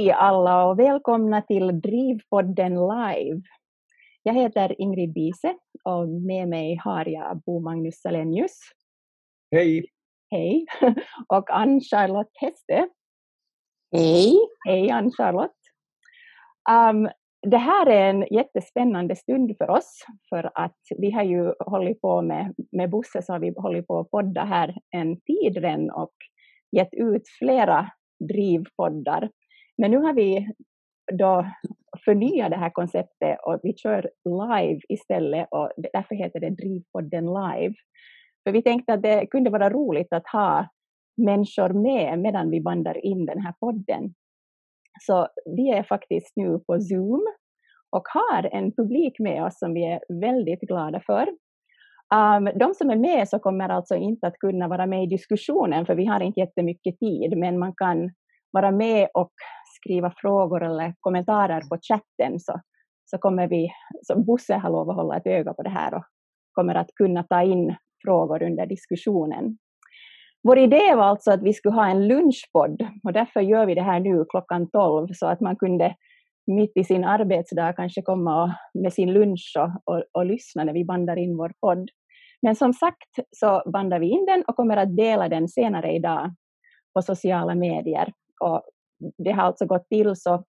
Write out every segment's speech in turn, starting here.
Hej alla och välkomna till Drivpodden live. Jag heter Ingrid Bise och med mig har jag Bo Magnus Salenius. Hej! Hej! Och Ann-Charlotte Heste. Hej! Hej Ann-Charlotte! Um, det här är en jättespännande stund för oss, för att vi har ju hållit på med, med Bosse så har vi hållit på att podda här en tid redan och gett ut flera drivpoddar. Men nu har vi då förnyat det här konceptet och vi kör live istället och därför heter det Drivpodden live. För vi tänkte att det kunde vara roligt att ha människor med medan vi bandar in den här podden. Så vi är faktiskt nu på Zoom och har en publik med oss som vi är väldigt glada för. Um, de som är med så kommer alltså inte att kunna vara med i diskussionen för vi har inte jättemycket tid men man kan vara med och skriva frågor eller kommentarer på chatten så, så kommer vi, så Bosse har lovat att hålla ett öga på det här och kommer att kunna ta in frågor under diskussionen. Vår idé var alltså att vi skulle ha en lunchpodd och därför gör vi det här nu klockan 12 så att man kunde mitt i sin arbetsdag kanske komma med sin lunch och, och, och lyssna när vi bandar in vår podd. Men som sagt så bandar vi in den och kommer att dela den senare idag på sociala medier. Och det har alltså gått till så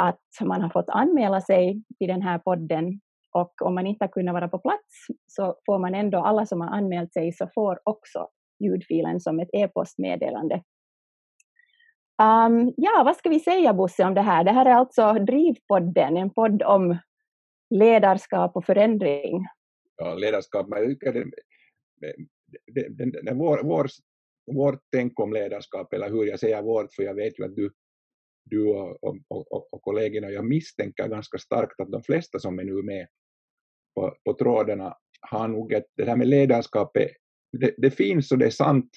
att man har fått anmäla sig till den här podden och om man inte har kunnat vara på plats så får man ändå, alla som har anmält sig så får också ljudfilen som ett e-postmeddelande. Um, ja, vad ska vi säga Bosse om det här? Det här är alltså Drivpodden, en podd om ledarskap och förändring. Ja, ledarskap, men det, det, det, det, det, vår, vår, vårt tänk om ledarskap, eller hur jag säger vårt, för jag vet ju att du, du och, och, och, och kollegorna, jag misstänker ganska starkt att de flesta som är nu med på, på trådarna har nog ett, det här med ledarskapet, det, det finns och det är sant,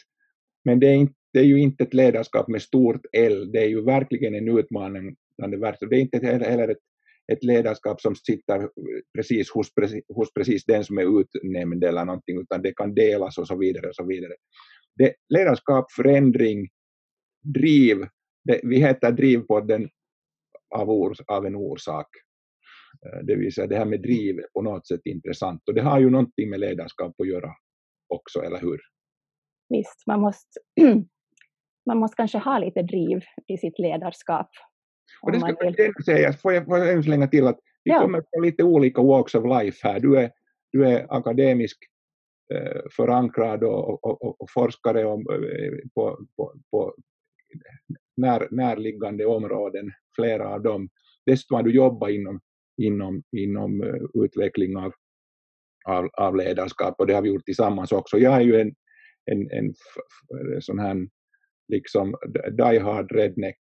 men det är, inte, det är ju inte ett ledarskap med stort L, det är ju verkligen en utmaning bland det värsta. Det är inte heller ett, ett ledarskap som sitter precis hos, hos precis den som är utnämnd eller någonting, utan det kan delas och så vidare. Och så vidare. Det, ledarskap, förändring, driv, det, vi heter Drivpodden av, ors, av en orsak. Eh, det vill säga det här med driv är på något sätt intressant och det har ju någonting med ledarskap att göra också, eller hur? Visst, man måste, man måste kanske ha lite driv i sitt ledarskap. Och det ska vill... säga, får jag, får jag slänga till att vi ja. kommer från lite olika walks of life här. Du är, du är akademisk Eh, förankrad och, och, och, och forskare om, eh, på, på, på när, närliggande områden, flera av dem. Dessutom har du jobbat inom, inom, inom eh, utveckling av, av, av ledarskap och det har vi gjort tillsammans också. Jag är ju en, en, en sån här liksom die hard redneck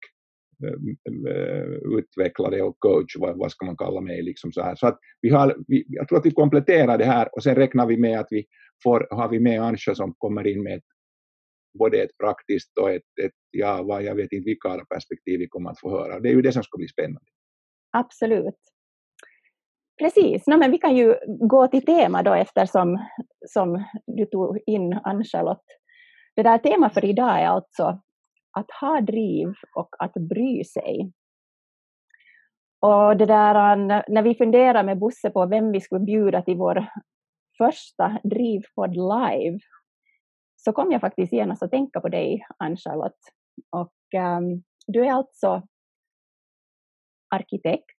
Eh, utvecklare och coach, vad, vad ska man kalla mig. Liksom så här. Så att vi har, vi, jag tror att vi kompletterar det här och sen räknar vi med att vi får, har vi med Ansha som kommer in med ett, både ett praktiskt och ett, ett ja, vad, jag vet inte vilka perspektiv vi kommer att få höra. Det är ju det som ska bli spännande. Absolut. Precis, no, men vi kan ju gå till tema då eftersom som du tog in Ann-Charlotte. Det där temat för idag är alltså att ha driv och att bry sig. Och det där, äh, när vi funderar med Bosse på vem vi skulle bjuda till vår första Drivpodd live så kom jag faktiskt genast att tänka på dig, Ann-Charlotte. Och um, du är alltså arkitekt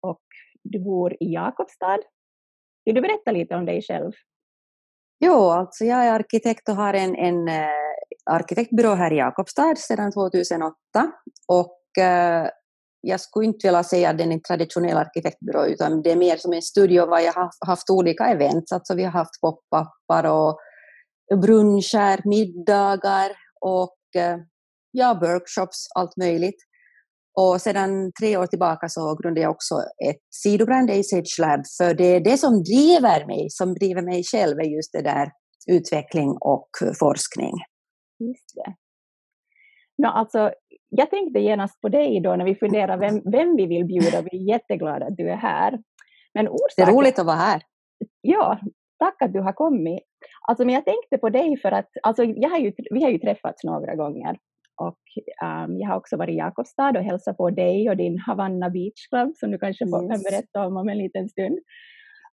och du bor i Jakobstad. Vill du berätta lite om dig själv? Jo, alltså jag är arkitekt och har en, en uh, arkitektbyrå här i Jakobstad sedan 2008. Och eh, jag skulle inte vilja säga att den är en traditionell arkitektbyrå utan det är mer som en studio var jag har haft olika events. Alltså vi har haft pop-upar och bruncher, middagar och eh, ja, workshops, allt möjligt. Och sedan tre år tillbaka så grundade jag också ett sidobrand, Age Lab, för det är det som driver mig, som driver mig själv, är just det där utveckling och forskning. Just det. No, alltså, jag tänkte genast på dig då när vi funderar vem, vem vi vill bjuda. Vi är jätteglada att du är här. Men orsaken... Det är roligt att vara här. Ja, tack att du har kommit. Alltså, men jag tänkte på dig för att alltså, jag har ju, vi har ju träffats några gånger och um, jag har också varit i Jakobstad och hälsat på dig och din Havanna Beach Club som du kanske yes. kan berätta om om en liten stund.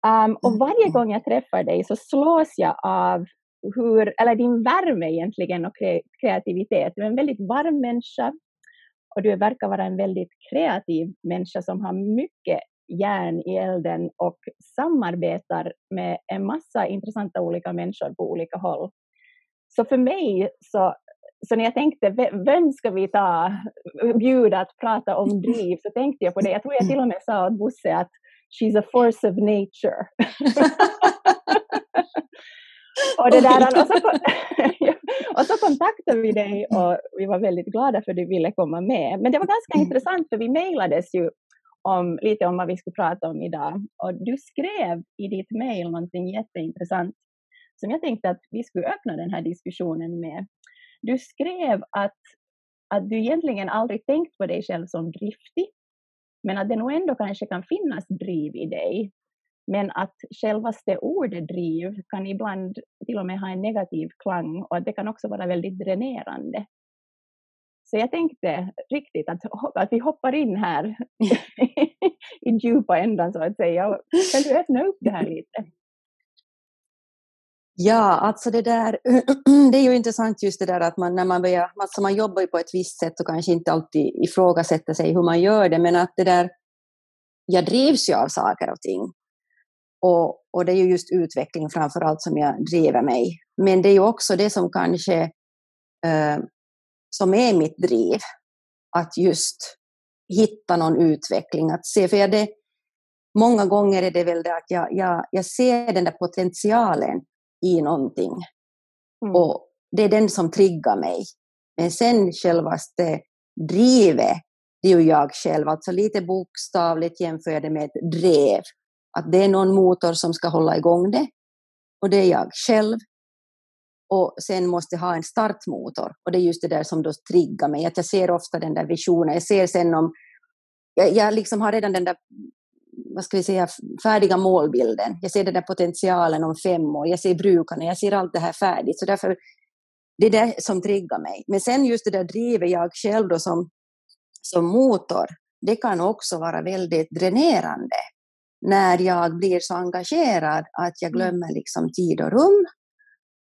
Um, och varje mm. gång jag träffar dig så slås jag av hur, eller din värme egentligen och kre kreativitet. Du är en väldigt varm människa och du verkar vara en väldigt kreativ människa som har mycket järn i elden och samarbetar med en massa intressanta olika människor på olika håll. Så för mig, så, så när jag tänkte vem ska vi ta, bjuda att prata om driv, så tänkte jag på det. Jag tror jag till och med sa åt Bosse att she's a force of nature. och, det där, och, så, och så kontaktade vi dig och vi var väldigt glada för att du ville komma med. Men det var ganska mm. intressant för vi mejlades ju om, lite om vad vi skulle prata om idag. Och du skrev i ditt mejl någonting jätteintressant som jag tänkte att vi skulle öppna den här diskussionen med. Du skrev att, att du egentligen aldrig tänkt på dig själv som driftig, men att det nog ändå kanske kan finnas driv i dig. Men att självaste ordet driv kan ibland till och med ha en negativ klang och att det kan också vara väldigt dränerande. Så jag tänkte riktigt att, att vi hoppar in här i djupa ändan så att säga. Kan du öppna upp det här lite? Ja, alltså det där, det är ju intressant just det där att man när man börjar, alltså man jobbar ju på ett visst sätt och kanske inte alltid ifrågasätter sig hur man gör det, men att det där, jag drivs ju av saker och ting. Och, och det är ju just utveckling framför allt som jag driver mig. Men det är ju också det som kanske eh, som är mitt driv. Att just hitta någon utveckling, att se, för jag det, många gånger är det väl det att jag, jag, jag ser den där potentialen i någonting. Mm. Och det är den som triggar mig. Men sen självaste drivet, det är ju jag själv. Alltså lite bokstavligt jämför jag det med ett drev. Att det är någon motor som ska hålla igång det. Och det är jag själv och sen måste jag ha en startmotor. Och det är just det där som då triggar mig, att jag ser ofta den där visionen. Jag ser sen om... Jag, jag liksom har redan den där vad ska vi säga, färdiga målbilden. Jag ser den där potentialen om fem år, jag ser brukarna, jag ser allt det här färdigt. Så därför, det är det som triggar mig. Men sen just det där drivet jag själv då som, som motor, det kan också vara väldigt dränerande när jag blir så engagerad att jag mm. glömmer liksom tid och rum.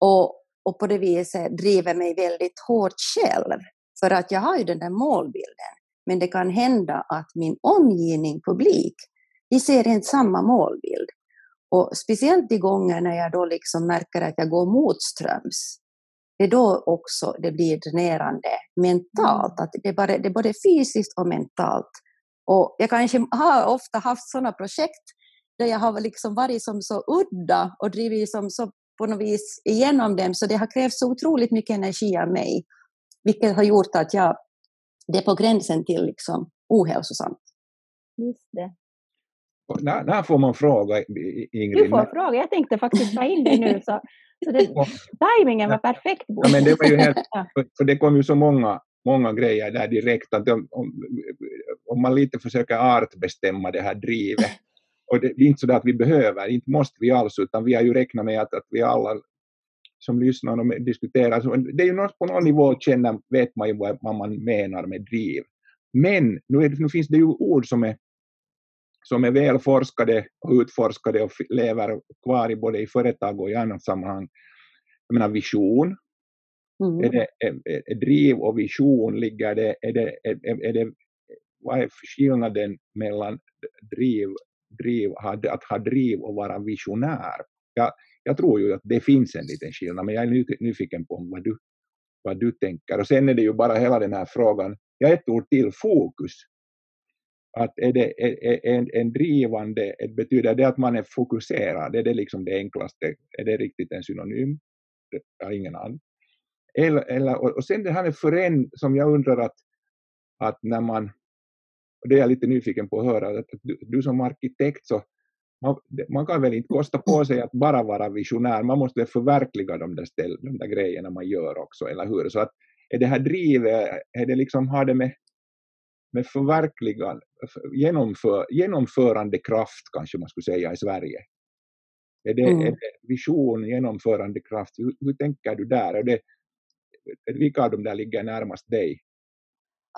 Och, och på det viset driver mig väldigt hårt själv. För att jag har ju den där målbilden. Men det kan hända att min omgivning, publik, de ser inte samma målbild. Och speciellt de gånger när jag då liksom märker att jag går motströms, det är då också det blir dränerande mentalt. Att det, är bara, det är både fysiskt och mentalt. Och jag kanske har ofta haft sådana projekt där jag har liksom varit som så udda och drivit som så på något vis igenom dem, så det har krävts så otroligt mycket energi av mig, vilket har gjort att jag, det är på gränsen till liksom ohälsosamt. Just det. När, när får man fråga, Ingrid? Du får fråga, jag tänkte faktiskt ta in det nu, så, så det, tajmingen var perfekt. Ja, men det var ju helt, för det kom ju så många, många grejer där direkt, att om, om man lite försöker artbestämma det här drivet, och det, är inte så att vi behöver, inte måste vi alls, utan vi har ju räknat med att, att vi alla som lyssnar och diskuterar, så det är ju något, på någon nivå känner, vet man ju vad, vad man menar med driv. Men nu, är, nu finns det ju ord som är, som är välforskade och utforskade och lever kvar i både i företag och i annat sammanhang. Jag menar vision. Mm. Är det, är, är driv och vision, ligger det, är det, är, är det, vad är skillnaden mellan driv driv, att ha driv och vara visionär. Jag, jag tror ju att det finns en liten skillnad, men jag är nyfiken på vad du, vad du tänker. Och sen är det ju bara hela den här frågan, ja ett ord till, fokus. Att är det är, en, en drivande, betyder det att man är fokuserad? Är det liksom det enklaste? Är det riktigt en synonym? Jag har ingen aning. Eller, eller, och sen det här med föränd som jag undrar att, att när man och det är jag lite nyfiken på att höra, att du, du som arkitekt så man, man, kan väl inte kosta på sig att bara vara visionär, man måste förverkliga de där, ställ, de där grejerna man gör också, eller hur? Så att är det här drivet, är det liksom, har det med, med förverkligande, genomför, genomförande kraft kanske man skulle säga i Sverige? Är det, mm. är det vision, genomförande kraft, hur, hur, tänker du där? Är det, vilka av dem där ligger närmast dig?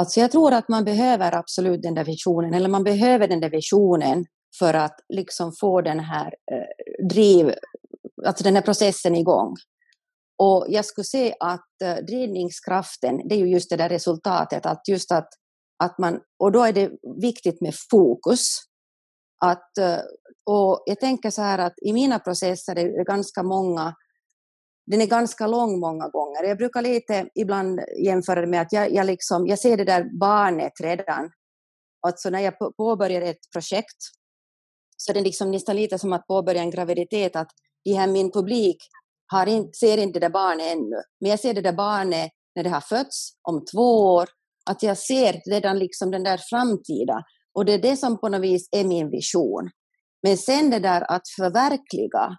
Alltså jag tror att man behöver absolut den där visionen, eller man behöver den där visionen för att liksom få den här eh, driv, alltså den här processen igång. Och jag skulle säga att eh, drivningskraften, det är ju just det där resultatet, att just att, att man, och då är det viktigt med fokus. Att, eh, och jag tänker så här att i mina processer är det ganska många, den är ganska lång många gånger. Jag brukar lite ibland jämföra det med att jag, jag, liksom, jag ser det där barnet redan. Alltså när jag påbörjar ett projekt så det är liksom nästan lite som att påbörja en graviditet, att de här min publik har in, ser inte det där barnet ännu, men jag ser det där barnet när det har fötts om två år, att jag ser redan liksom den där framtida, och det är det som på något vis är min vision. Men sen det där att förverkliga,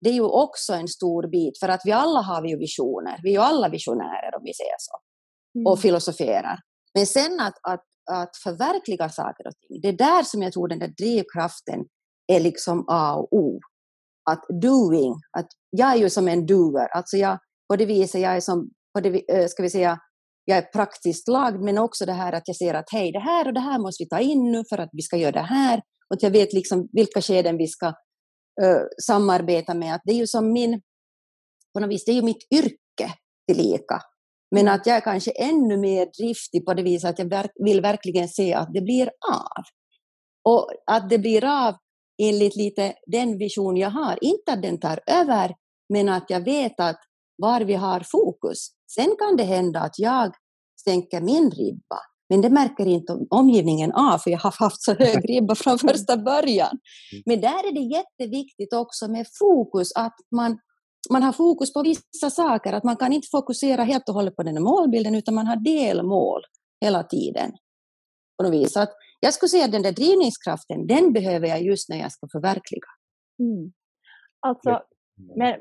det är ju också en stor bit, för att vi alla har ju visioner, vi är ju alla visionärer om vi säger så, mm. och filosoferar. Men sen att, att, att förverkliga saker och ting, det är där som jag tror den där drivkraften är liksom A och O. Att doing, att jag är ju som en doer, alltså jag, på det viset jag är som, på det, ska vi säga, jag är praktiskt lagd, men också det här att jag ser att hej, det här och det här måste vi ta in nu för att vi ska göra det här. Och att jag vet liksom vilka skeden vi ska uh, samarbeta med. Att det är ju som min, på något vis, det är ju mitt yrke tillika. Men att jag är kanske ännu mer driftig på det viset att jag verk, vill verkligen se att det blir av. Och att det blir av enligt lite den vision jag har. Inte att den tar över, men att jag vet att var vi har fokus. Sen kan det hända att jag sänker min ribba, men det märker inte omgivningen av, för jag har haft så hög ribba från första början. Mm. Men där är det jätteviktigt också med fokus, att man, man har fokus på vissa saker, att man kan inte fokusera helt och hållet på den målbilden, utan man har delmål hela tiden. På något vis. Att jag skulle säga att den där drivningskraften, den behöver jag just när jag ska förverkliga. Mm. Alltså, men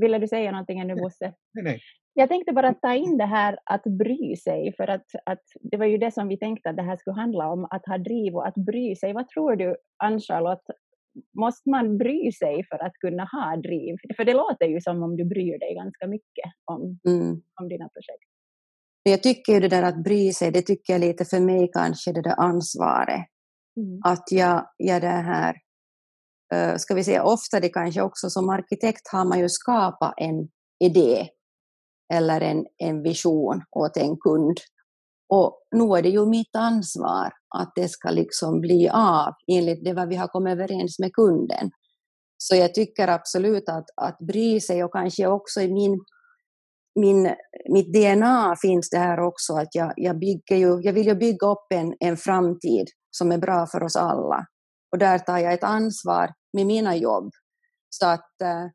ville du säga någonting ännu Bosse? Nej, nej. Jag tänkte bara ta in det här att bry sig, för att, att det var ju det som vi tänkte att det här skulle handla om, att ha driv och att bry sig. Vad tror du, Ann-Charlotte, måste man bry sig för att kunna ha driv? För det låter ju som om du bryr dig ganska mycket om, mm. om dina projekt. Jag tycker ju det där att bry sig, det tycker jag lite för mig kanske det där ansvaret. Mm. Att jag, jag det här, uh, ska vi säga ofta det kanske också som arkitekt har man ju skapat en idé eller en, en vision åt en kund. Och nu är det ju mitt ansvar att det ska liksom bli av enligt det vad vi har kommit överens med kunden. Så jag tycker absolut att, att bry sig och kanske också i min min, mitt DNA finns det här också, att jag, jag, bygger ju, jag vill ju bygga upp en, en framtid som är bra för oss alla. Och där tar jag ett ansvar med mina jobb. Så att eh,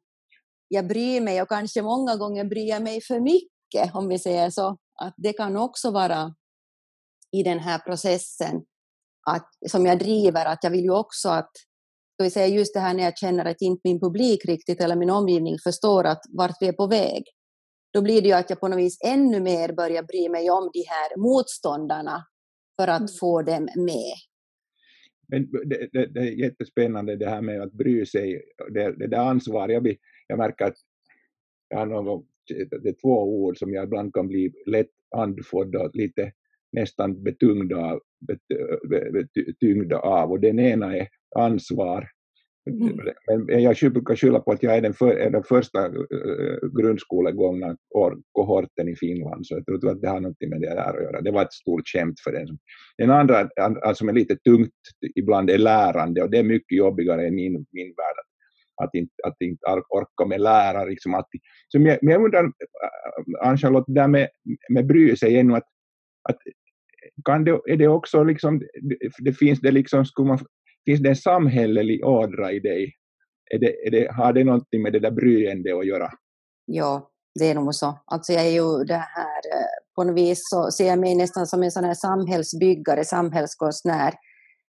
jag bryr mig och kanske många gånger bryr jag mig för mycket, om vi säger så. Att det kan också vara i den här processen att, som jag driver, att jag vill ju också att ska vi säga just det här när jag känner att inte min publik riktigt eller min omgivning förstår att vart vi är på väg då blir det ju att jag på något vis ännu mer börjar bry mig om de här motståndarna för att mm. få dem med. Men det, det, det, är jättespännande det här med att bry sig, det, det där ansvaret. Jag, jag märker att jag har någon, det är två ord som jag ibland kan bli lätt andfådd och lite nästan betyngd av, betyngd av. Och den ena är ansvar Mm. Men jag brukar skylla på att jag är den, för, är den första uh, grundskolegångna kohorten i Finland, så jag tror att det har något med det där att göra. Det var ett stort skämt för den. Den andra, alltså, som är lite tungt ibland, är lärande och det är mycket jobbigare i min, min värld att inte, att inte orka med lära. Liksom att, Så jag, men jag undrar, äh, Ann-Charlotte, det där med, med bry sig ännu, att, att kan det, är det också liksom, det finns det liksom, skulle man finns det en samhällelig ådra i dig? Är det, är det, har det någonting med det där bryende att göra? Ja, det är nog så. Alltså jag är ju det här, äh, på något vis så ser jag mig nästan som en sån här samhällsbyggare, samhällskonstnär,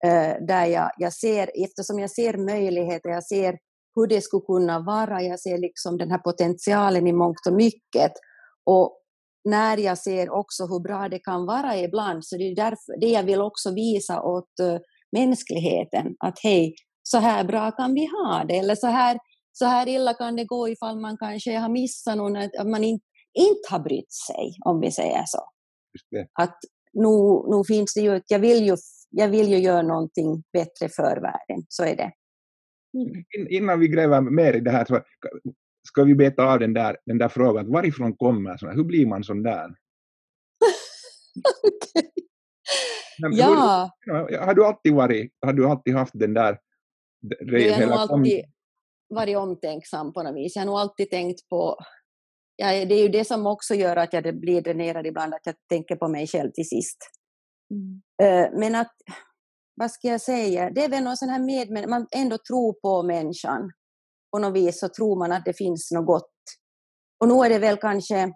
äh, där jag, jag ser, eftersom jag ser möjligheter, jag ser hur det skulle kunna vara, jag ser liksom den här potentialen i mångt och mycket. Och när jag ser också hur bra det kan vara ibland, så det är därför, det jag vill också visa åt eh, mänskligheten. Att hej, så här bra kan vi ha det, eller så här, så här illa kan det gå ifall man kanske har missat någon, att man inte inte har brytt sig, om vi säger så. Att nu, nu finns det ju, jag vill ju, jag vill ju göra någonting bättre för världen, så är det. Mm. Innan vi gräver mer i det här, så ska vi beta av den där, den där frågan, varifrån kommer sådana, hur blir man sån där? okay. ja. Hur, har, du alltid varit, har du alltid haft den där... Jag har nog alltid varit omtänksam på något vis. Jag har nog alltid tänkt på... Ja, det är ju det som också gör att jag blir dränerad ibland, att jag tänker på mig själv till sist. Mm. Uh, men att, vad ska jag säga, det är väl någon sån här med, man ändå tror på människan. På något vis så tror man att det finns något gott. Och nu är det väl kanske,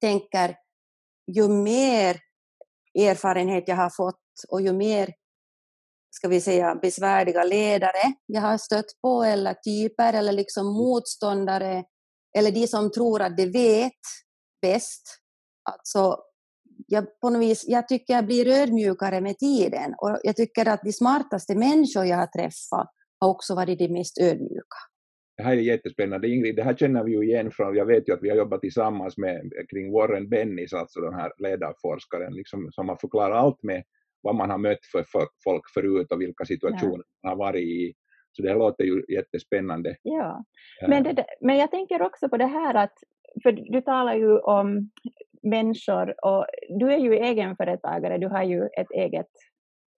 tänker, ju mer erfarenhet jag har fått och ju mer ska vi säga, besvärliga ledare jag har stött på eller typer eller liksom motståndare eller de som tror att de vet bäst. Alltså, jag, på något vis, jag tycker jag blir ödmjukare med tiden och jag tycker att de smartaste människor jag har träffat har också varit de mest ödmjuka. Det här är jättespännande. Ingrid, det här känner vi ju igen från, jag vet ju att vi har jobbat tillsammans med, kring Warren Bennis, alltså den här ledarforskaren, liksom, som har förklarat allt med vad man har mött för, för folk förut och vilka situationer ja. man har varit i. Så det låter ju jättespännande. Ja, men, det, men jag tänker också på det här att, för du talar ju om människor och du är ju egenföretagare, du har ju ett eget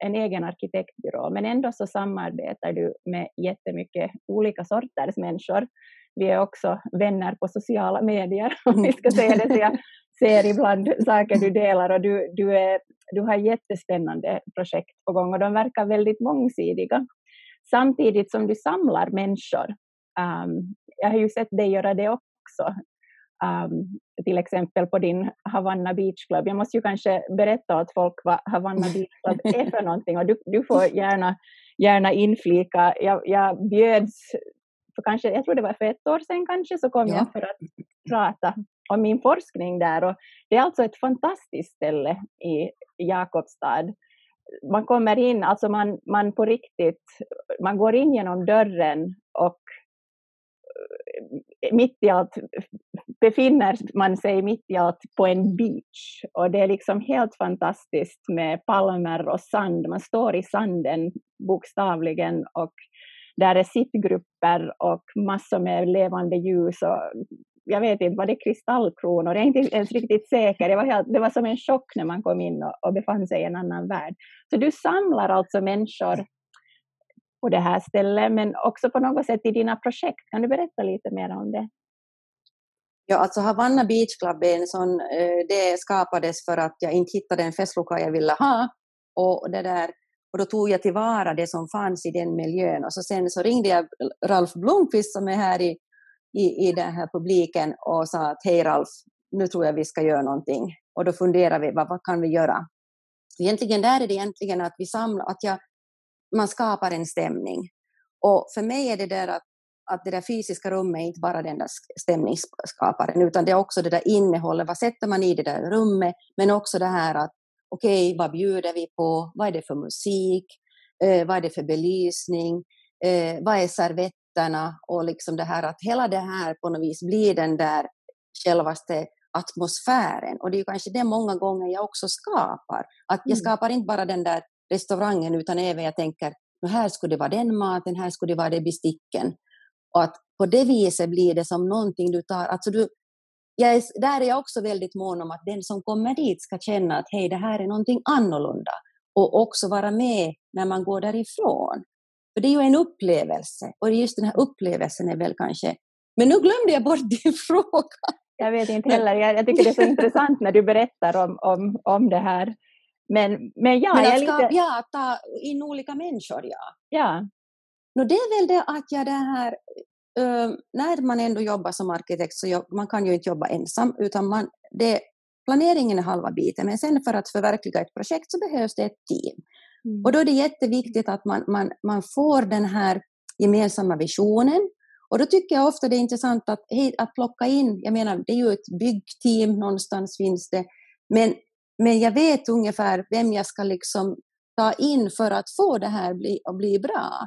en egen arkitektbyrå, men ändå så samarbetar du med jättemycket olika sorters människor. Vi är också vänner på sociala medier, om vi ska säga det, så jag ser ibland saker du delar och du, du, är, du har jättespännande projekt på gång och de verkar väldigt mångsidiga. Samtidigt som du samlar människor. Um, jag har ju sett dig göra det också um, till exempel på din Havanna Beach Club. Jag måste ju kanske berätta åt folk vad Havanna Beach Club är för någonting och du, du får gärna, gärna inflika. Jag, jag bjöds, för kanske, jag tror det var för ett år sedan kanske, så kom ja. jag för att prata om min forskning där. Och det är alltså ett fantastiskt ställe i Jakobstad. Man kommer in, alltså man, man på riktigt, man går in genom dörren och Eh, mitt i allt befinner man sig mitt i allt på en beach och det är liksom helt fantastiskt med palmer och sand. Man står i sanden bokstavligen och där är sittgrupper och massor med levande ljus och jag vet inte, var det kristallkronor? Jag är inte ens riktigt säker. Det var, helt, det var som en chock när man kom in och, och befann sig i en annan värld. Så du samlar alltså människor på det här stället, men också på något sätt i dina projekt. Kan du berätta lite mer om det? Ja, alltså Havanna Beach Club är en sån, eh, det skapades för att jag inte hittade en festlokal jag ville ha. Och, det där, och då tog jag tillvara det som fanns i den miljön. Och så sen så ringde jag Ralf Blomqvist som är här i, i, i den här publiken och sa att hej Ralf, nu tror jag vi ska göra någonting. Och då funderade vi, vad, vad kan vi göra? Egentligen där är det egentligen att vi samlar, att jag man skapar en stämning. Och för mig är det där att, att det där fysiska rummet är inte bara den där stämningsskaparen, utan det är också det där innehållet, vad sätter man i det där rummet, men också det här att okej, okay, vad bjuder vi på, vad är det för musik, eh, vad är det för belysning, eh, vad är servetterna och liksom det här att hela det här på något vis blir den där självaste atmosfären. Och det är kanske det många gånger jag också skapar. Att jag mm. skapar inte bara den där restaurangen utan även jag tänker här skulle det vara den maten, här skulle det vara det besticken. Och att på det viset blir det som någonting du tar, alltså du, jag är, där är jag också väldigt mån om att den som kommer dit ska känna att hej, det här är någonting annorlunda och också vara med när man går därifrån. För det är ju en upplevelse och just den här upplevelsen är väl kanske... Men nu glömde jag bort din fråga. Jag vet inte heller, jag, jag tycker det är så intressant när du berättar om, om, om det här men, men ja, men jag är lite... Ja, ta in olika människor, ja. Ja. No, det är väl det att jag det här, uh, när man ändå jobbar som arkitekt så jobb, man kan ju inte jobba ensam, utan man, det, planeringen är halva biten, men sen för att förverkliga ett projekt så behövs det ett team. Mm. Och då är det jätteviktigt att man, man, man får den här gemensamma visionen, och då tycker jag ofta det är intressant att, hej, att plocka in, jag menar det är ju ett byggteam, någonstans finns det, men men jag vet ungefär vem jag ska liksom ta in för att få det här bli, att bli bra.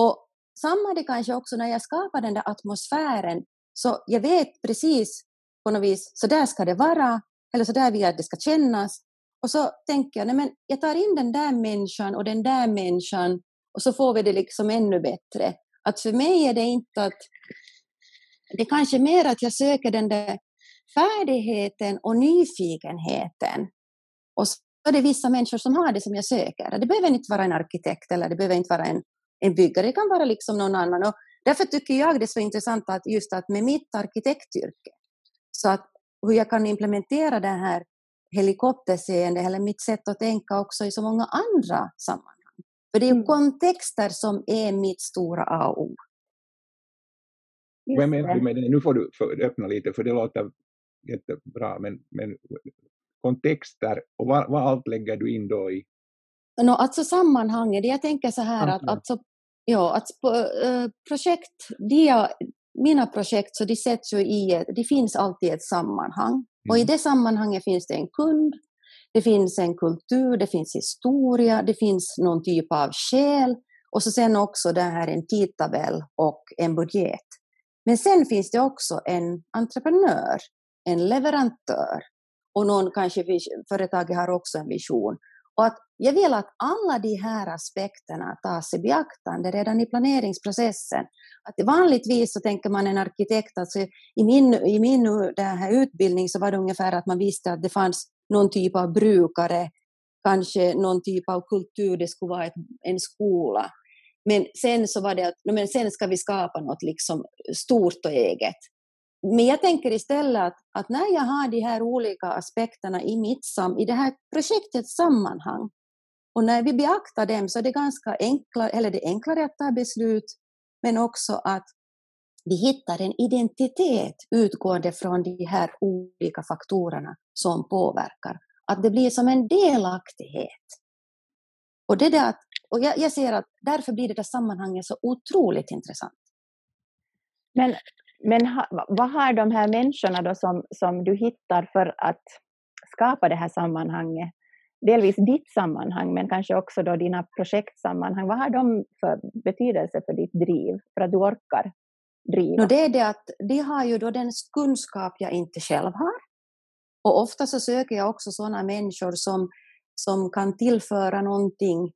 Och samma det kanske också när jag skapar den där atmosfären, så jag vet precis på något vis, så där ska det vara, eller så där vill jag att det ska kännas. Och så tänker jag, nej men jag tar in den där människan och den där människan och så får vi det liksom ännu bättre. Att för mig är det inte att, det är kanske mer att jag söker den där färdigheten och nyfikenheten. Och så är det vissa människor som har det som jag söker. Det behöver inte vara en arkitekt eller det behöver inte vara en, en byggare, det kan vara liksom någon annan. Och därför tycker jag det är så intressant att just att med mitt arkitektyrke, så att hur jag kan implementera det här helikopterseende eller mitt sätt att tänka också i så många andra sammanhang. För det är ju mm. kontexter som är mitt stora A och O. Vad menar du med det? Nu får du öppna lite, för det låter jättebra, men, men kontexter och vad, vad allt lägger du in då i? No, alltså sammanhanget, jag tänker så här att, alltså, ja, att uh, projekt, de, mina projekt så de sätts ju i, det finns alltid ett sammanhang. Mm. Och i mm. det sammanhanget finns det en kund, det finns en kultur, det finns historia, det finns någon typ av själ och så sen också det här en tidtabell och en budget. Men sen finns det också en entreprenör, en leverantör och någon kanske företaget har också en vision. Och att jag vill att alla de här aspekterna tas i beaktande redan i planeringsprocessen. Att vanligtvis så tänker man en arkitekt, alltså i min, i min den här utbildning så var det ungefär att man visste att det fanns någon typ av brukare, kanske någon typ av kultur, det skulle vara ett, en skola. Men sen så var det att men sen ska vi skapa något liksom stort och eget. Men jag tänker istället att, att när jag har de här olika aspekterna i, mitt sam, i det här projektets sammanhang och när vi beaktar dem så är det ganska enklare, eller det enklare att ta beslut men också att vi hittar en identitet utgående från de här olika faktorerna som påverkar. Att det blir som en delaktighet. Och, det där, och jag, jag ser att därför blir det där sammanhanget så otroligt intressant. Men, men ha, vad har de här människorna då som, som du hittar för att skapa det här sammanhanget? Delvis ditt sammanhang, men kanske också då dina projektsammanhang. Vad har de för betydelse för ditt driv, för att du orkar driva? No, det är det att de har ju då den kunskap jag inte själv har. Och ofta så söker jag också sådana människor som, som kan tillföra någonting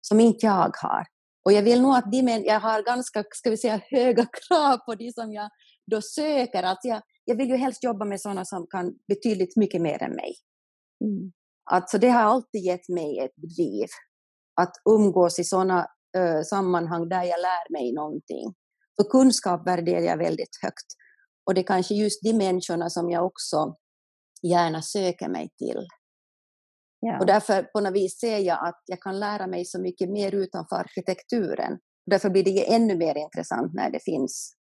som inte jag har. Och jag vill nog att de jag har ganska ska vi säga, höga krav på de som jag då söker. Alltså jag, jag vill ju helst jobba med sådana som kan betydligt mycket mer än mig. Mm. Alltså det har alltid gett mig ett driv. Att umgås i sådana uh, sammanhang där jag lär mig någonting. För kunskap värderar jag väldigt högt. Och det är kanske just de människorna som jag också gärna söker mig till. Ja. Och därför på något vis ser jag att jag kan lära mig så mycket mer utanför arkitekturen. Därför blir det ännu mer intressant när det finns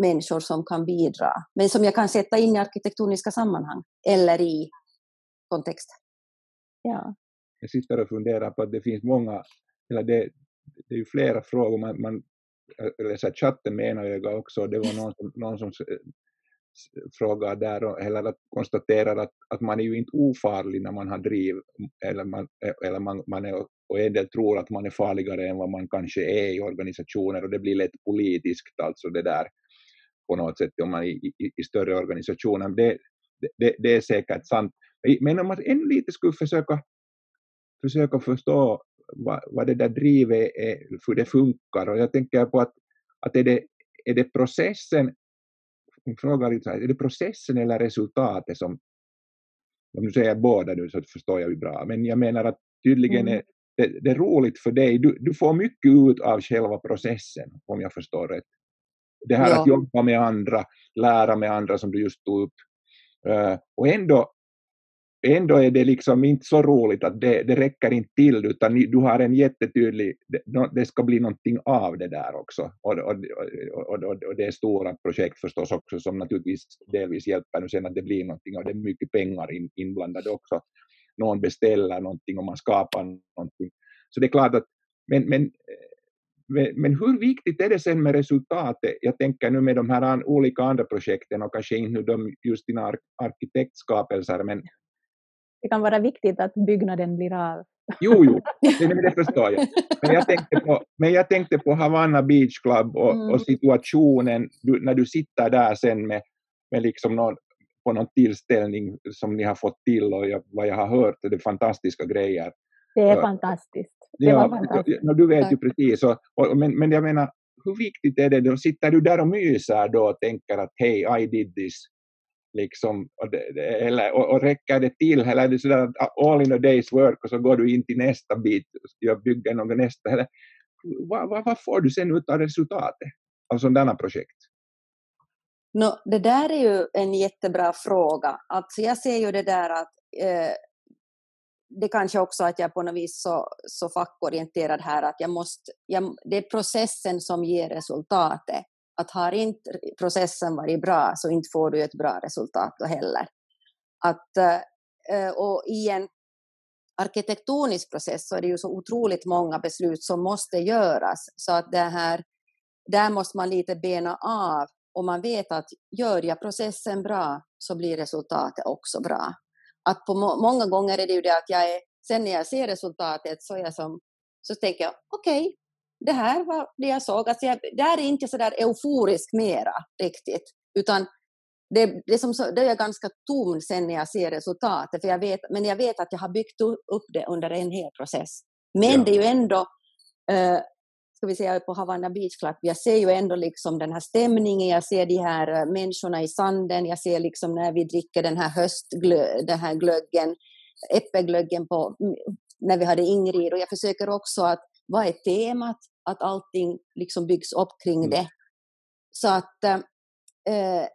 människor som kan bidra, men som jag kan sätta in i arkitektoniska sammanhang eller i kontext. Ja. Jag sitter och funderar på att det finns många, eller det, det är ju flera frågor, man, man läser chatten med ena ögat också, det var någon som, någon som frågar där, och, eller att konstaterar att, att man är ju inte ofarlig när man har driv, eller man, eller man, man är, och en del tror att man är farligare än vad man kanske är i organisationer och det blir lätt politiskt, alltså det där på något sätt om man i, i, i större organisationer. Det, det, det, är säkert sant. Men om man ännu lite skulle försöka, försöka förstå vad, vad det där drivet är, hur det funkar, och jag tänker på att, att är, det, är det processen frågar lite är det processen eller resultatet som, om du säger båda nu så förstår jag ju bra, men jag menar att tydligen mm. är det, det, är roligt för dig, du, du får mycket ut av själva processen om jag förstår rätt. Det här ja. att jobba med andra, lära med andra som du just tog upp. Uh, och ändå ändå är det liksom inte så roligt att det, det räcker inte till utan du har en jättetydlig, det, det ska bli någonting av det där också. Och, och, och, och, det är stora projekt förstås också som naturligtvis delvis hjälper nu sen att det blir någonting och det är mycket pengar in, inblandade också. Någon beställer någonting och man skapar någonting. Så det är klart att, men, men eh, men hur viktigt är det sen med resultatet? Jag tänker nu med de här olika andra projekten och kanske inte nu de just dina arkitektskapelser, men det kan vara viktigt att byggnaden blir av. Jo, jo, det, det förstår jag. Men jag tänkte på, men jag tänkte på Havanna Beach Club och, mm. och situationen du, när du sitter där sen med, med liksom någon, på någon tillställning som ni har fått till och jag, vad jag har hört är det fantastiska grejer. Det är fantastiskt. Det ja, fantastiskt. Du vet ju precis, och, och, men, men jag menar, hur viktigt är det då? Sitter du där och myser då och tänker att hej, I did this? Liksom, och det, eller, och, och räcker det till? Eller är det sådär att ah, all in a day's work och så går du in till nästa bit och bygger något nästa? Eller, vad, vad, vad får du sen ut av resultatet av sådana projekt? No, det där är ju en jättebra fråga. Alltså jag ser ju det där att eh, det kanske också att jag på något vis så, så fackorienterad här att jag måste, jag, det är processen som ger resultatet. Att har inte processen varit bra så inte får du ett bra resultat då heller. Att, eh, eh, och i en arkitektonisk process så är det ju så otroligt många beslut som måste göras så att det här, där måste man lite bena av och man vet att gör jag processen bra så blir resultatet också bra. Att på må många gånger är det ju det att jag är, sen när jag ser resultatet så, är jag som, så tänker jag okej, det här var det jag såg. Alltså jag, där är inte så där euforisk mera riktigt, utan det, det, är som det är jag ganska tom sen när jag ser resultatet, för jag vet, men jag vet att jag har byggt upp det under en hel process. Men Ja. det är ju ändå, eh, ska vi säga på Havanna Beach Club, jag ser ju ändå liksom den här stämningen, jag ser de här eh, människorna i sanden, jag ser liksom när vi dricker den här höstglö, den här glöggen, äppelglöggen på, när vi hade Ingrid, och jag försöker också att, vad är temat? Att allting liksom byggs upp kring Mm. det. Så att eh,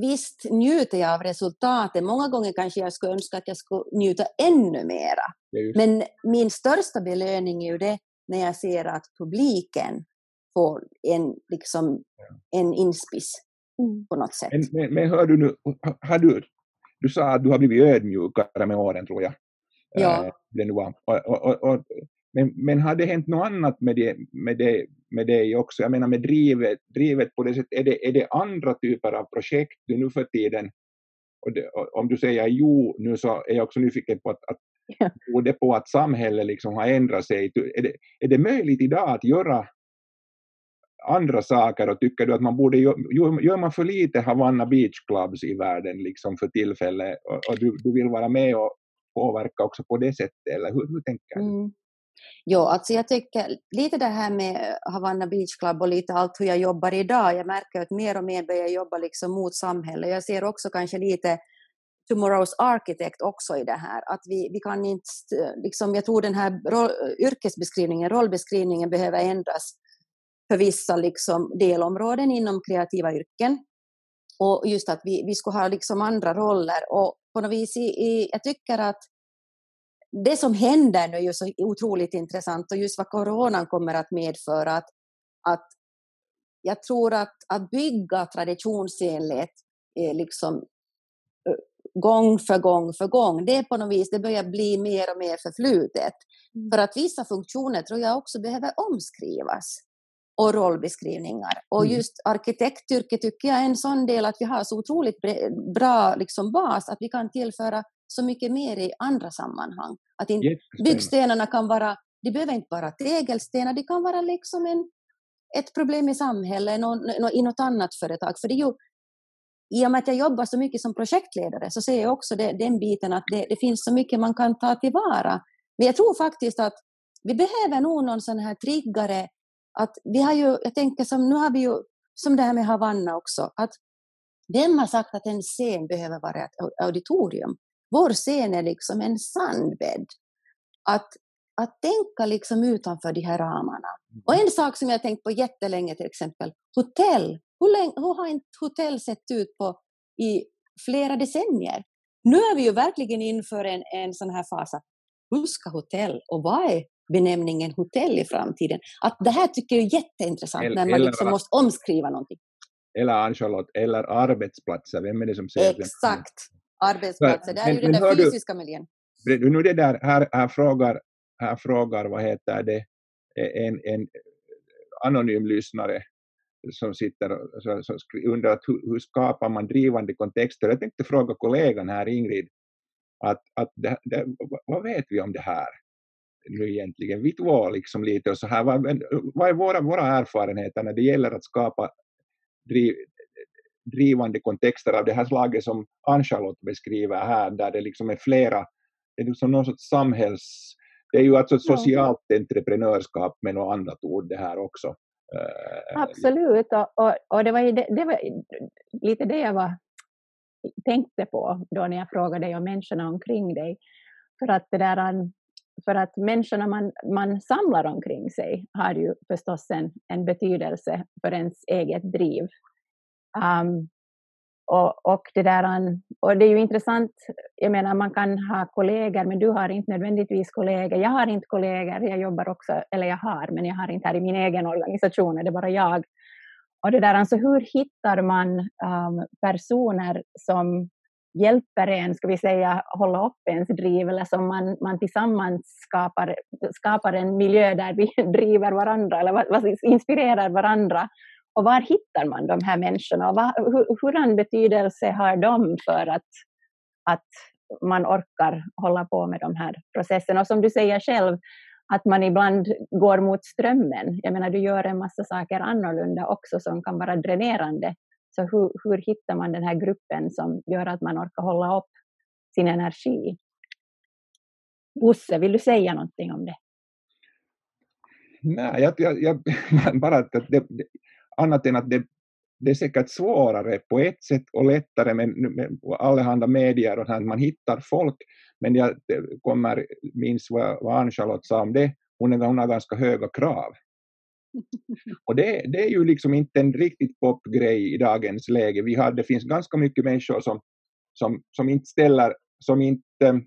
visst njuter jag av resultatet. Många gånger kanske jag skulle önska att jag skulle njuta ännu mera. Ju Men min största belöning är ju det när jag ser att publiken får en, liksom, en inspiss Mm. på något sätt. Men, men, men hör du nu, har du, du sa att du har blivit ödmjukare med åren tror jag. Ja. Eh, det nu var. Och, och, och, och, men, men har det hänt något annat med, det, med, det, med dig också? Jag menar med drivet, drivet på det sättet, är det, är det andra typer av projekt du nu för tiden och, det, och om du säger jo nu så är jag också nyfiken på att, att Ja. beror det på att samhället liksom har ändrat sig? Är det, är det möjligt idag att göra andra saker och tycker du att man borde gö- gör man för lite Havanna Beach Clubs i världen liksom för tillfället och, och du, du vill vara med och påverka också på det sättet eller hur, hur tänker du? Mm. Jo, alltså jag tycker lite det här med eh, Havanna Beach Club och lite allt hur jag jobbar idag. Jag märker att mer och mer börjar jag jobba liksom mot samhället. Jag ser också kanske lite Tomorrow's Architect också i det här. Att vi, vi kan inte, eh, liksom, jag tror den här roll, eh, yrkesbeskrivningen, rollbeskrivningen behöver ändras för vissa liksom, delområden inom kreativa yrken. Och just att vi, vi ska ha liksom andra roller. Och på något vis, i, i, jag tycker att det som händer nu är ju så otroligt intressant och just vad coronan kommer att medföra. Att, att jag tror att, att bygga traditionsenligt liksom, eh, gång för gång för gång, det är på något vis, det börjar bli mer och mer förflutet. Mm. För att vissa funktioner tror jag också behöver omskrivas och rollbeskrivningar. Och Mm. just arkitektyrket tycker jag är en sån del att vi har så otroligt bra liksom bas att vi kan tillföra så mycket mer i andra sammanhang. Att Jättespännande. byggstenarna kan vara, de behöver inte vara tegelstenar, det kan vara liksom en, ett problem i samhället, någon, nå- i något annat företag. För det är ju, I och med att jag jobbar så mycket som projektledare så ser jag också det, den biten att det, det finns så mycket man kan ta tillvara. Men jag tror faktiskt att vi behöver nog någon sån här triggare. Att vi har ju, jag tänker som, nu har vi ju, som det här med Havanna också, att vem har sagt att en scen behöver vara ett au- auditorium? Vår scen är liksom en sandbädd. Att, att tänka liksom utanför de här ramarna. Och en sak som jag har tänkt på jättelänge till exempel, hotell. Hur, länge, hur har inte hotell sett ut på i flera decennier? Nu är vi ju verkligen inför en, en sån här fas. att Hur ska hotell och vad är benämningen hotell i framtiden? Att det här tycker jag är jätteintressant Eller- när man liksom måste omskriva någonting. Eller Ann-Charlotte, eller arbetsplatser, vem är det som säger den- Exakt. Arbetsplatser, det är Men- ju den där hör du- fysiska miljön. Nu det där, här, här, frågar, här frågar, vad heter det, en, en anonym lyssnare som sitter och så, så undrar hur, hur skapar man drivande kontexter. Jag tänkte fråga kollegan här, Ingrid, att, att det, det, vad vet vi om det här nu egentligen? Vi två liksom lite och så här, vad, vad är våra, våra erfarenheter när det gäller att skapa driv, drivande kontexter av det här slaget som Ann-Charlotte beskriver här, där det liksom är flera, det är liksom någon sorts samhälls... Det är ju alltså ett socialt entreprenörskap med något annat ord det här också. Eh, Absolut, och, och, och det, var det, det var lite det jag var, tänkte på då när jag frågade dig om människorna omkring dig. För att det där för att människorna man, man samlar omkring sig har ju förstås en, en betydelse för ens eget driv. Um, och, och, det där, och det är ju intressant, jag menar man kan ha kollegor men du har inte nödvändigtvis kollegor. Jag har inte kollegor, jag jobbar också, eller jag har, men jag har inte här i min egen organisation, det är bara jag. Och det där, alltså hur hittar man um, personer som hjälper en, ska vi säga, hålla upp ens driv eller som man, man tillsammans skapar, skapar en miljö där vi driver varandra eller vad, inspirerar varandra. Och var hittar man de här människorna och vad, hur, hurdan betydelse har de för att, att man orkar hålla på med de här processerna? Och som du säger själv, att man ibland går mot strömmen. Jag menar, du gör en massa saker annorlunda också som kan vara dränerande så hur, hur hittar man den här gruppen som gör att man orkar hålla upp sin energi? Bosse, vill du säga någonting om det? Nej, jag, jag, jag bara att det, det, annat än att det, det är säkert svårare på ett sätt och lättare med, med allehanda medier och att man hittar folk. Men jag kommer, minns vad, vad Ann-Charlotte sa om det, hon, är, hon har ganska höga krav. Och det, det, är ju liksom inte en riktigt popgrej i dagens läge. Vi har, det finns ganska mycket människor som, som, som inte ställer, som inte,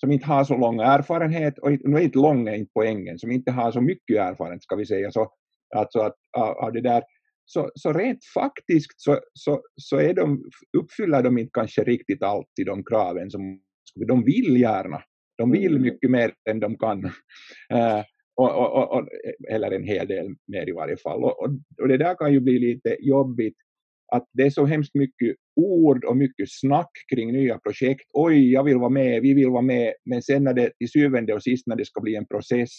som inte har så lång erfarenhet, och nu är inte lång inte poängen, som inte har så mycket erfarenhet ska vi säga, så, alltså att, av det där, så, så rent faktiskt så, så, så är de, uppfyller de inte kanske riktigt alltid de kraven som de vill gärna. De vill mm. mycket mer än de kan. Uh, och, och, och, eller en hel del mer i varje fall. Och, och, det där kan ju bli lite jobbigt, att det är så hemskt mycket ord och mycket snack kring nya projekt. Oj, jag vill vara med, vi vill vara med, men sen när det till syvende och sist när det ska bli en process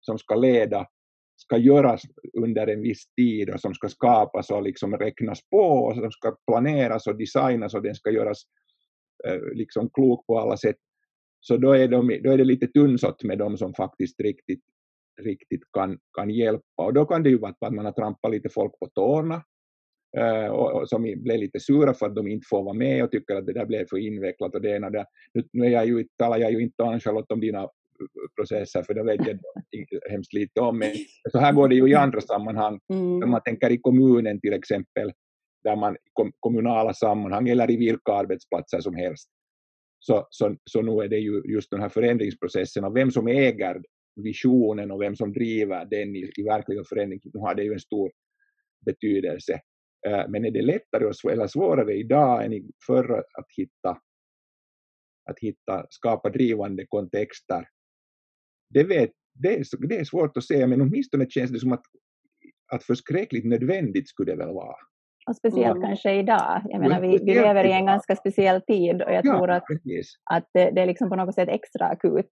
som ska leda, ska göras under en viss tid och som ska skapas och liksom räknas på och som ska planeras och designas och den ska göras eh, liksom klok på alla sätt, så då är, de, då är det lite tunnsått med de som faktiskt riktigt riktigt kan, kan hjälpa. Och då kan det ju vara att man har trampat lite folk på tårna eh, och, och, som blev lite sura för att de inte får vara med och tycker att det där blev för invecklat och det ena där. Nu, nu är jag ju, talar jag ju inte Ann-Charlotte om dina processer för det vet jag hemskt lite om. Men så här går det ju i andra sammanhang. Mm. När man tänker i kommunen till exempel, där man i kommunala sammanhang eller i vilka arbetsplatser som helst. Så, så, så nu är det ju just den här förändringsprocessen och vem som äger visionen och vem som driver den i, i verkliga förändring, nu har det ju en stor betydelse. Eh, men är det lättare eller svårare idag än förr att hitta, att hitta, skapa drivande kontexter? Det, vet, det, är, det är svårt att säga, men åtminstone känns det som att, att förskräckligt nödvändigt skulle det väl vara. Och speciellt mm. kanske idag. Jag menar, vi, vi lever i en ganska speciell tid och jag ja, tror att, att det, det, är liksom på något sätt extra akut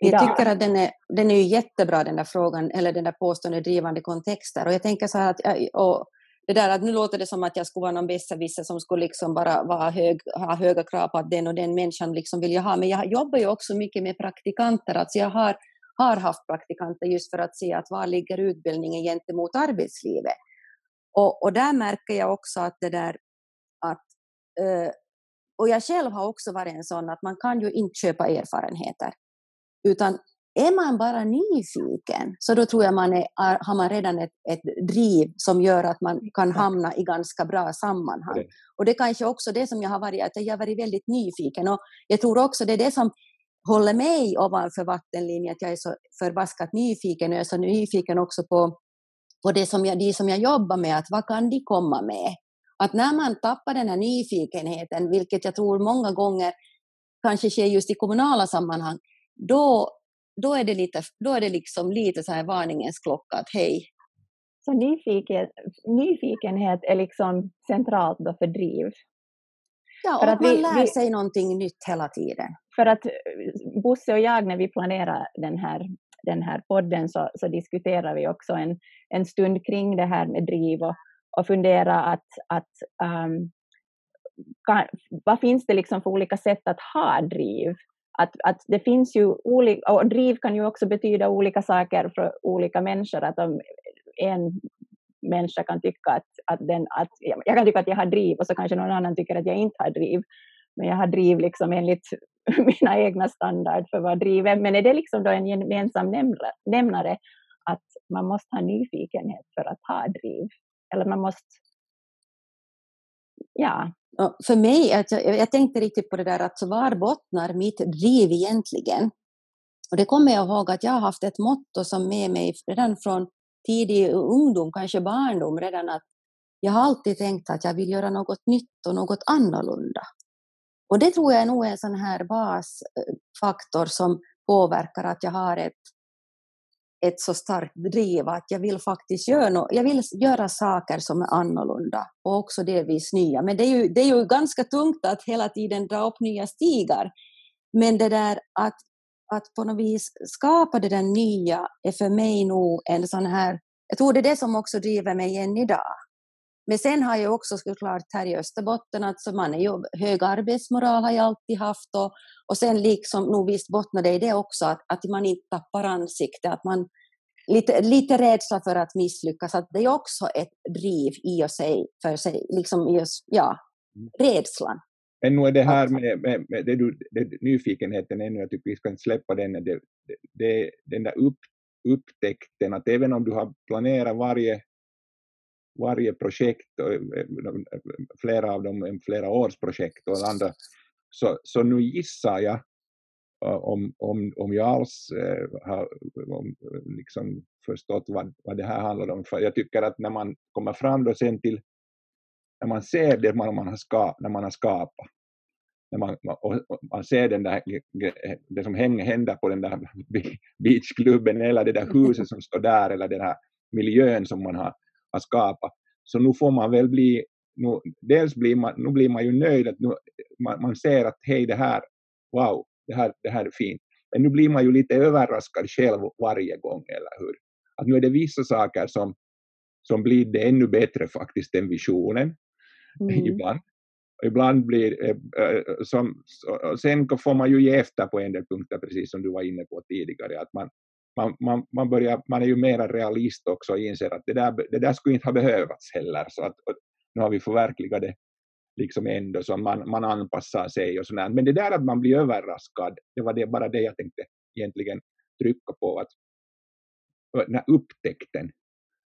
jag tycker att den är, den är ju jättebra den där frågan, eller den där påstående drivande kontexter. Och jag tänker så här att, och det där att nu låter det som att jag skulle vara någon besserwisser som skulle liksom bara vara hög, ha höga krav på att den och den människan liksom vill jag ha. Men jag jobbar ju också mycket med praktikanter. Alltså jag har, har haft praktikanter just för att se att var ligger utbildningen gentemot arbetslivet. Och, och där märker jag också att det där att eh, och jag själv har också varit en sån att man kan ju inte köpa erfarenheter. Utan är man bara nyfiken, så då tror jag man är, har man redan ett, ett driv som gör att man kan hamna i ganska bra sammanhang. Och det är kanske också det som jag har varit, att jag har varit väldigt nyfiken. Och jag tror också det är det som håller mig ovanför vattenlinjen, att jag är så förbaskat nyfiken. Och jag är så nyfiken också på, på det som jag, de som jag jobbar med, att vad kan de komma med? Att när man tappar den här nyfikenheten, vilket jag tror många gånger kanske sker just i kommunala sammanhang, då, då, är det lite, då är det liksom lite så här varningens klocka att hej. Så nyfiken, nyfikenhet är liksom centralt då för driv? Ja, och att man vi, lär vi, sig någonting nytt hela tiden. För att eh, Bosse och jag, när vi planerar den här, den här podden, så, så diskuterar vi också en, en stund kring det här med driv och, och fundera att, att um, kan, vad finns det liksom för olika sätt att ha driv? Att, att det finns ju olika, och driv kan ju också betyda olika saker för olika människor. Att om en människa kan tycka att, att, den, att jag kan tycka att jag har driv och så kanske någon annan tycker att jag inte har driv. Men jag har driv liksom enligt mina egna standard för vad driv är. Men är det liksom då en gemensam nämnare att man måste ha nyfikenhet för att ha driv? Eller man måste... Ja. För mig, att jag, jag tänkte riktigt på det där att var bottnar mitt driv egentligen? Och det kommer jag ihåg att jag har haft ett motto som med mig redan från tidig ungdom, kanske barndom redan, att jag har alltid tänkt att jag vill göra något nytt och något annorlunda. Och det tror jag är nog en sån här basfaktor som påverkar att jag har ett, ett så starkt driv att jag vill faktiskt göra, no, jag vill göra saker som är annorlunda och också delvis nya. Men det är, ju, det är ju ganska tungt att hela tiden dra upp nya stigar. Men det där att att på något vis skapa det där nya är för mig nog en sån här, jag tror det är det som också driver mig än idag. Men sen har jag också såklart här i Österbotten, alltså man är ju, hög arbetsmoral har jag alltid haft och, och sen liksom nog visst bottnar det i det också att, att man inte tappar ansikte, att man lite, lite rädsla för att misslyckas, att det är också ett driv i och sig för sig, liksom just, ja, mm. rädslan. Men nu är det här med, med, med det du, det, nyfikenheten ännu, jag tycker vi ska inte släppa den, det, det, den där upp, upptäckten att även om du har planerat varje, varje projekt, eh, eh, eh, flera av dem är flera års projekt och andra, så, så nu gissar jag om, om, om jag alls har om, liksom förstått vad, vad det här handlar om. För jag tycker att när man kommer fram då sen till när man ser det man, man har, ska, när man har skapat, när man, och, man ser den där, det som hänger, händer på den där beachklubben eller det där huset som står där eller den här miljön som man har, har skapat, så nu får man väl bli, nu, dels blir man, nu blir man ju nöjd att nu, man, man ser att hej det här, wow, det här, det här är fint. Men nu blir man ju lite överraskad själv varje gång, eller hur? Att nu är det vissa saker som, som blir det ännu bättre faktiskt än visionen mm. ibland. Ibland blir eh, som, sen får man ju ge efter på en del punkter, precis som du var inne på tidigare, att man, man, man, man, börjar, man är ju mera realist också och inser att det där, det där skulle inte ha behövts heller, så att nu har vi förverkligat det liksom ändå, så man, man anpassar sig och sådär. Men det där att man blir överraskad, det var det, bara det jag tänkte egentligen trycka på, att den här upptäckten,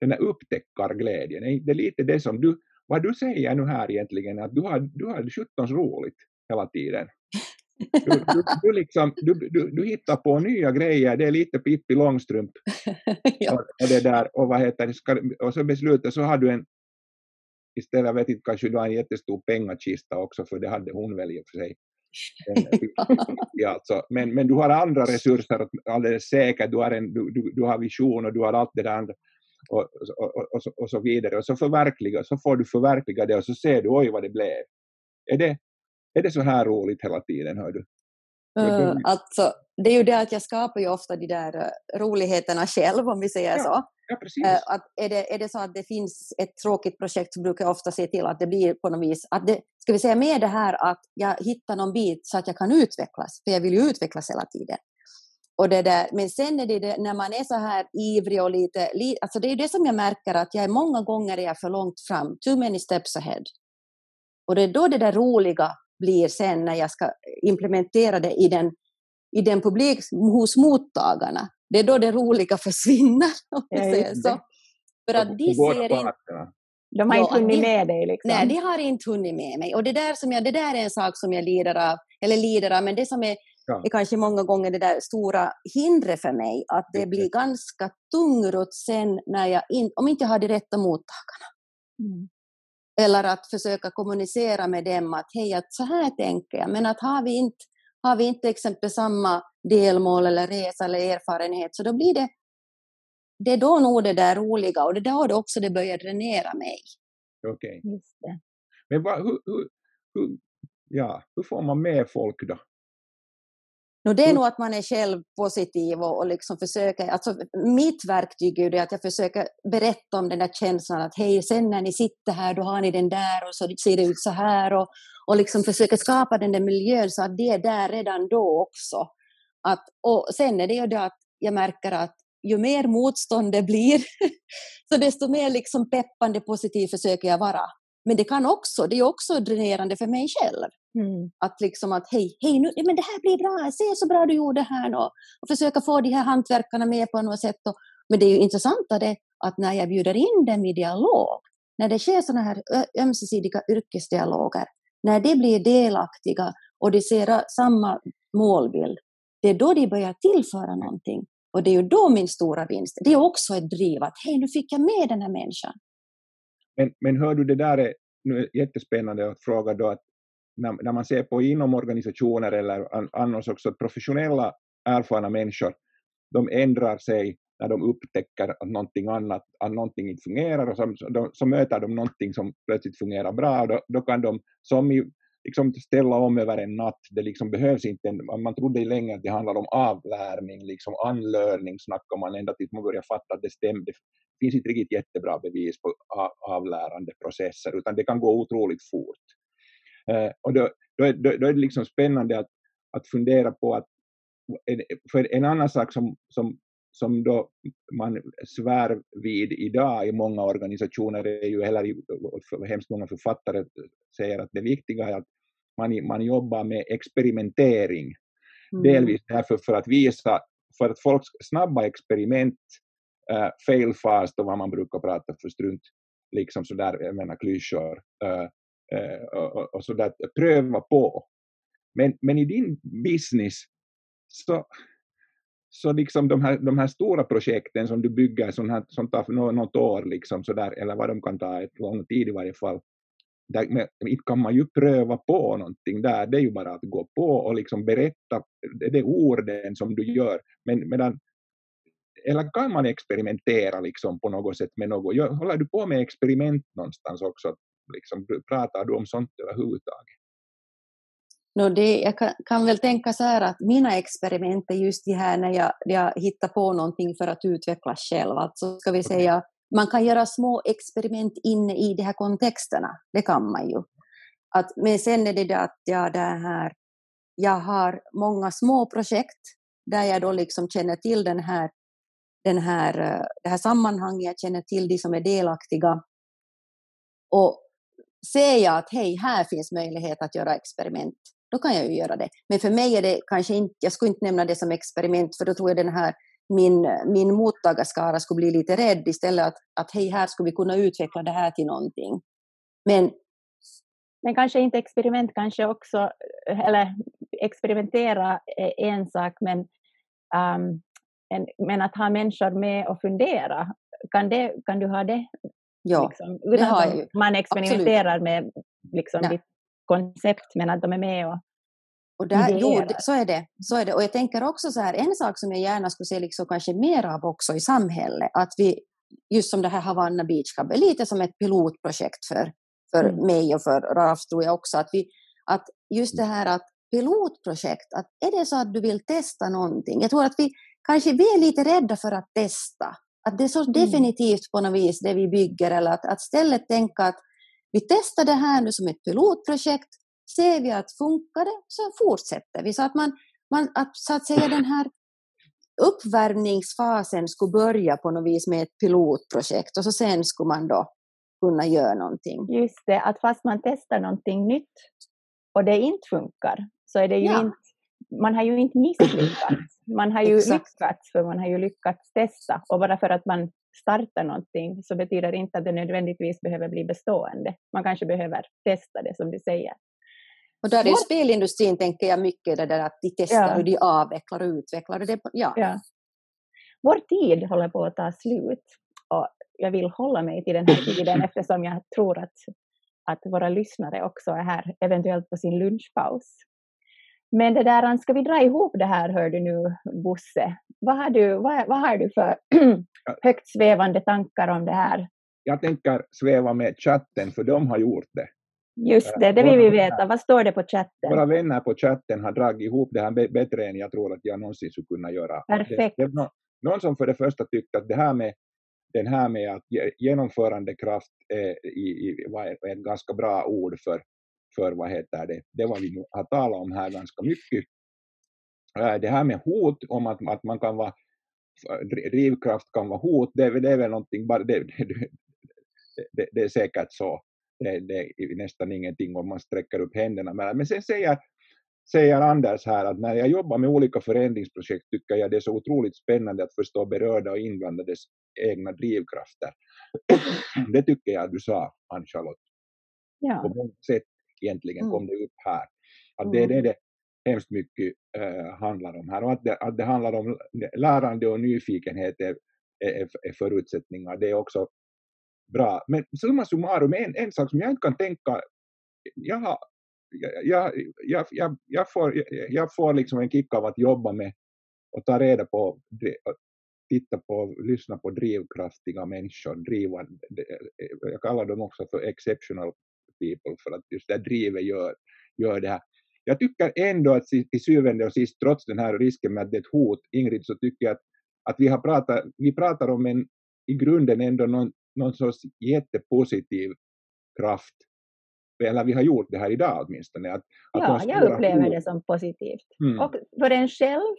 den här upptäckarglädjen, det är lite det som du vad du säger nu här egentligen, att du har, du har 17 roligt hela tiden. Du, du, du, liksom, du, du, du hittar på nya grejer, det är lite Pippi Långstrump. ja. och, och, det där, och, vad heter ska, och så beslutet så har du en, istället, vet inte, kanske du har en jättestor pengakista också, för det hade hon väl i och för sig. ja, alltså. men, men du har andra resurser alldeles säkert, du har, en, du, du, du har vision och du har allt det där andra och, och, och, så, och så vidare. Och så förverkliga, så får du förverkliga det och så ser du oj vad det blev. Är det, är det så här roligt hela tiden? Hör du? Uh, alltså, det är ju det att jag skapar ju ofta de där uh, roligheterna själv om vi säger ja, så. Ja, precis. Uh, att är, det, är det så att det finns ett tråkigt projekt så brukar jag ofta se till att det blir på något vis, att det, ska vi säga med det här att jag hittar någon bit så att jag kan utvecklas, för jag vill ju utvecklas hela tiden. Och det där, men sen är det, det när man är så här ivrig och lite, li, alltså det är det som jag märker att jag är många gånger är jag för långt fram, too many steps ahead. Och det är då det där roliga blir sen när jag ska implementera det i den, i den publik hos mottagarna. Det är då det roliga försvinner, om man säger så. För att de ser inte... De har inte hunnit med dig? Liksom. Nej, de har inte hunnit med mig. Och det där, som jag, det där är en sak som jag lider av, eller lider av, men det som är ja. är kanske många gånger det där stora hindret för mig, att det blir ganska tungrot sen när jag in, om inte jag har de rätta mottagarna. Mm. Eller att försöka kommunicera med dem att hej, att så här tänker jag, men att har vi inte, har vi inte exempel samma delmål eller resa eller erfarenhet, så då blir det det är då nog det där roliga och det är då det också det börjar dränera mig. Okej. Okay. Men vad, hur, hur, hur, ja, hur får man med folk då? No, det är nog att man är själv positiv och, och liksom försöker, alltså mitt verktyg är det att jag försöker berätta om den där känslan att hej, sen när ni sitter här då har ni den där och så ser det ut så här och, och liksom försöker skapa den där miljön så att det är där redan då också. Att, och sen är det ju det att jag märker att ju mer motstånd det blir, så desto mer liksom peppande positiv försöker jag vara. Men det kan också, det är också dränerande för mig själv. Mm. Att liksom att hej, hej nu, men det här blir bra, se så bra du gjorde här och, och försöka få de här hantverkarna med på något sätt. Och, men det är ju intressantare att när jag bjuder in dem i dialog, när det sker sådana här ömsesidiga yrkesdialoger, när de blir delaktiga och de ser samma målbild, det är då de börjar tillföra någonting. Och det är ju då min stora vinst. Det är också ett driv att hej, nu fick jag med den här människan. Men, men hör du, det där är nu jättespännande att fråga då att när, när man ser på inom organisationer eller annars också professionella erfarna människor, de ändrar sig när de upptäcker att någonting annat, att någonting inte fungerar och så, de, så möter de någonting som plötsligt fungerar bra och då, då kan de som i, liksom ställa om över en natt. Det liksom behövs inte, en, man trodde länge att det handlade om avlärning, liksom anlärning snackar man ända tills man börjar fatta att det stämde. Finns inte riktigt jättebra bevis på avlärande processer utan det kan gå otroligt fort. Eh, och då, då, är, då, då, är det liksom spännande att, att fundera på att för en annan sak som, som, som då man svär vid idag i många organisationer är ju, eller hemskt många författare säger att det viktiga är att man, man jobbar med experimentering. Mm. Delvis därför för att visa, för att folks snabba experiment, uh, fail fast och vad man brukar prata för strunt, liksom sådär, jag menar klyschor, uh, uh, och, och sådär, pröva på. Men, men i din business så, så liksom de här, de här stora projekten som du bygger som, här, som tar något år, liksom sådär, eller vad de kan ta, ett lång tid i varje fall, där, men, inte kan man ju pröva på någonting där, det är ju bara att gå på och liksom berätta, det är orden som du gör, men medan eller kan man experimentera liksom på något sätt med något? Håller du på med experiment någonstans också? Liksom, pratar du om sånt överhuvudtaget? No, det, jag kan, kan, väl tänka så här att mina experiment är just de här när jag, jag hittar på någonting för att utvecklas själv. Alltså ska vi säga man kan göra små experiment inne i de här kontexterna, det kan man ju. Att, men sen är det det att jag, det här, jag har många små projekt där jag då liksom känner till den här, den här, eh, det här sammanhanget, jag känner till de som är delaktiga. Och ser jag att hej, här finns möjlighet att göra experiment, då kan jag ju göra det. Men för mig är det kanske inte, jag skulle inte nämna det som experiment, för då tror jag den här min, min mottagarskara skulle bli lite rädd istället att, att hej, här skulle vi kunna utveckla det här till någonting. Men, men kanske inte experiment, kanske också, eh, eller experimentera är en sak, men, um, en, men att ha människor med och fundera, kan, det, kan du ha det? Ja, liksom, det har jag ju. Man experimenterar Absolut. med liksom, ditt koncept, men att de är med och och där, jo, så är, det, så är det. Och jag tänker också så här, en sak som jag gärna skulle se liksom kanske mer av också i samhället, att vi, just som det här Havanna Beach Club, är lite som ett pilotprojekt för, för mm. mig och för Ralf tror jag också, att, vi, att just det här att pilotprojekt, att är det så att du vill testa någonting, jag tror att vi kanske vi är lite rädda för att testa, att det är så mm. definitivt på något vis det vi bygger, eller att, att istället tänka att vi testar det här nu som ett pilotprojekt, ser vi att funkar det så fortsätter vi. Så att, man, man, att, så att säga den här uppvärmningsfasen skulle börja på något vis med ett pilotprojekt och så sen skulle man då kunna göra någonting. Just det, att fast man testar någonting nytt och det inte funkar så är det ju ja. inte, man har ju inte misslyckats. Man har ju lyckats för man har ju lyckats testa och bara för att man startar någonting så betyder det inte att det nödvändigtvis behöver bli bestående. Man kanske behöver testa det som du säger. Och där är Vår... spelindustrin, tänker jag, mycket det där att de testar ja. hur de avvecklar och utvecklar. Det, ja. ja. Vår tid håller på att ta slut och jag vill hålla mig till den här tiden eftersom jag tror att, att våra lyssnare också är här, eventuellt på sin lunchpaus. Men det där, ska vi dra ihop det här, hör du nu, Bosse? Vad har du, vad, vad har du för högt svävande tankar om det här? Jag tänker sväva med chatten, för de har gjort det. Just det, det vill vi veta. Vad står det på chatten? Våra vänner på chatten har dragit ihop det här bättre än jag tror att jag någonsin skulle kunna göra. Perfekt. Det, det någon som för det första tyckte att det här med den här med att genomförandekraft är, i, i, var ett ganska bra ord för, för vad heter det, det var vi har talat om här ganska mycket. Det här med hot, om att, att man kan vara, drivkraft kan vara hot, det, det är väl någonting, bara, det, det, det, är säkert så. Det, det, är nästan ingenting om man sträcker upp händerna. Men sen säger, säger Anders här att när jag jobbar med olika förändringsprojekt tycker jag det är så otroligt spännande att förstå berörda och inblandades egna drivkrafter. det tycker jag du sa, Ann-Charlotte. Ja. På många sätt egentligen Mm. kom det upp här. Att det är Mm. det det hemskt mycket eh, handlar om här. Och att det, att det handlar om lärande och nyfikenhet är, är, är förutsättningar. Det är också bra. Men summa summarum, en, en sak som jag inte kan tänka, jag, har, jag, jag, jag, jag, får, jag får liksom en kick av att jobba med och ta reda på, titta på, lyssna på drivkraftiga människor, drivande, jag kallar dem också för exceptional people för att just det drivet gör, gör det här. Jag tycker ändå att till syvende och sist, trots den här risken med att det är ett hot, Ingrid, så tycker jag att, att vi, har pratat, vi pratar om en i grunden ändå någon, någon sorts jättepositiv kraft. Eller vi har gjort det här idag åtminstone. Att, att Ja, jag upplever hot- det som positivt. Mm. Och för en själv,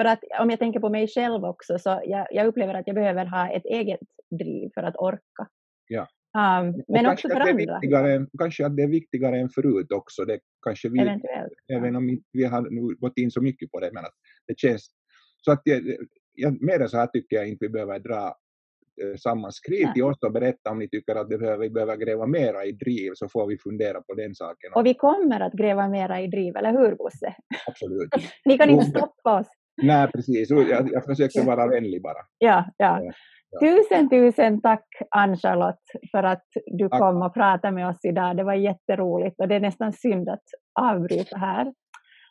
för att om jag tänker på mig själv också, så jag, jag upplever att jag behöver ha ett eget driv för att orka. Ja. Um, men också för andra, kanske att det är viktigare än förut också. Det kanske vi, eventuellt. även om vi har nu gått in så mycket på det, men att det känns så att jag, jag, mer än så här tycker jag inte vi behöver dra eh, samman. Skriv Nej. till oss och berätta om ni tycker att det behöver, vi behöver gräva mera i driv så får vi fundera på den saken. Och vi kommer att gräva mera i driv, eller hur Bosse? Absolut. Ni kan inte stoppa oss. Nej, precis. Jag, jag försökte vara vänlig bara. Ja. Ja, ja. Tusen, tusen tack Ann-Charlotte för att du Tack. kom och pratade med oss idag. Det var jätteroligt och det är nästan synd att avbryta här.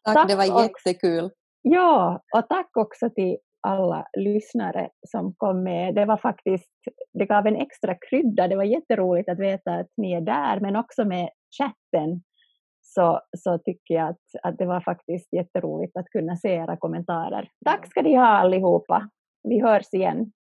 Tack, Tack det var också. jättekul. Ja, och tack också till alla lyssnare som kom med. Det var faktiskt, det gav en extra krydda. Det var jätteroligt att veta att ni är där, men också med chatten så, så tycker jag att, att det var faktiskt jätteroligt att kunna se era kommentarer. Tack ska ni ha allihopa. Vi hörs igen.